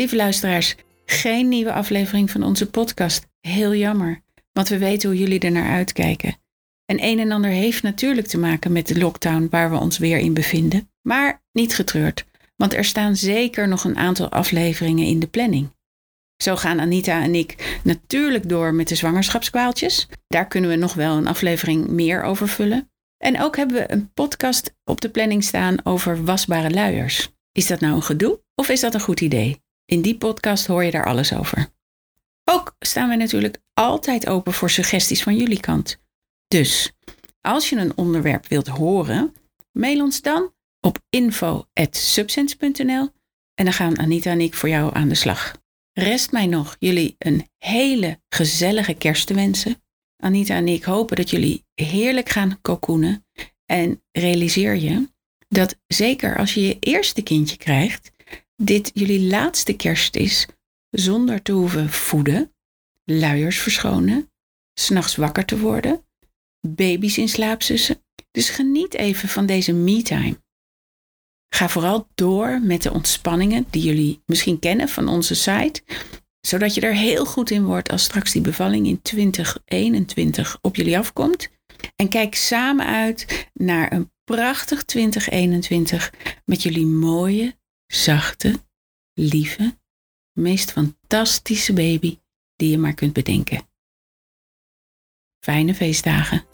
lieve luisteraars, geen nieuwe aflevering van onze podcast. Heel jammer, want we weten hoe jullie er naar uitkijken. En een en ander heeft natuurlijk te maken met de lockdown waar we ons weer in bevinden. Maar niet getreurd, want er staan zeker nog een aantal afleveringen in de planning. Zo gaan Anita en ik natuurlijk door met de zwangerschapskwaaltjes. Daar kunnen we nog wel een aflevering meer over vullen. En ook hebben we een podcast op de planning staan over wasbare luiers. Is dat nou een gedoe of is dat een goed idee? In die podcast hoor je daar alles over. Ook staan we natuurlijk altijd open voor suggesties van jullie kant. Dus als je een onderwerp wilt horen, mail ons dan op info.subsense.nl en dan gaan Anita en ik voor jou aan de slag. Rest mij nog jullie een hele gezellige kerst te wensen. Anita en ik hopen dat jullie heerlijk gaan kokoenen en realiseer je dat zeker als je je eerste kindje krijgt, dit jullie laatste kerst is zonder te hoeven voeden, luiers verschonen, s'nachts wakker te worden, baby's in slaap zussen. Dus geniet even van deze me-time. Ga vooral door met de ontspanningen die jullie misschien kennen van onze site, zodat je er heel goed in wordt als straks die bevalling in 2021 op jullie afkomt. En kijk samen uit naar een prachtig 2021 met jullie mooie, zachte, lieve, meest fantastische baby die je maar kunt bedenken. Fijne feestdagen.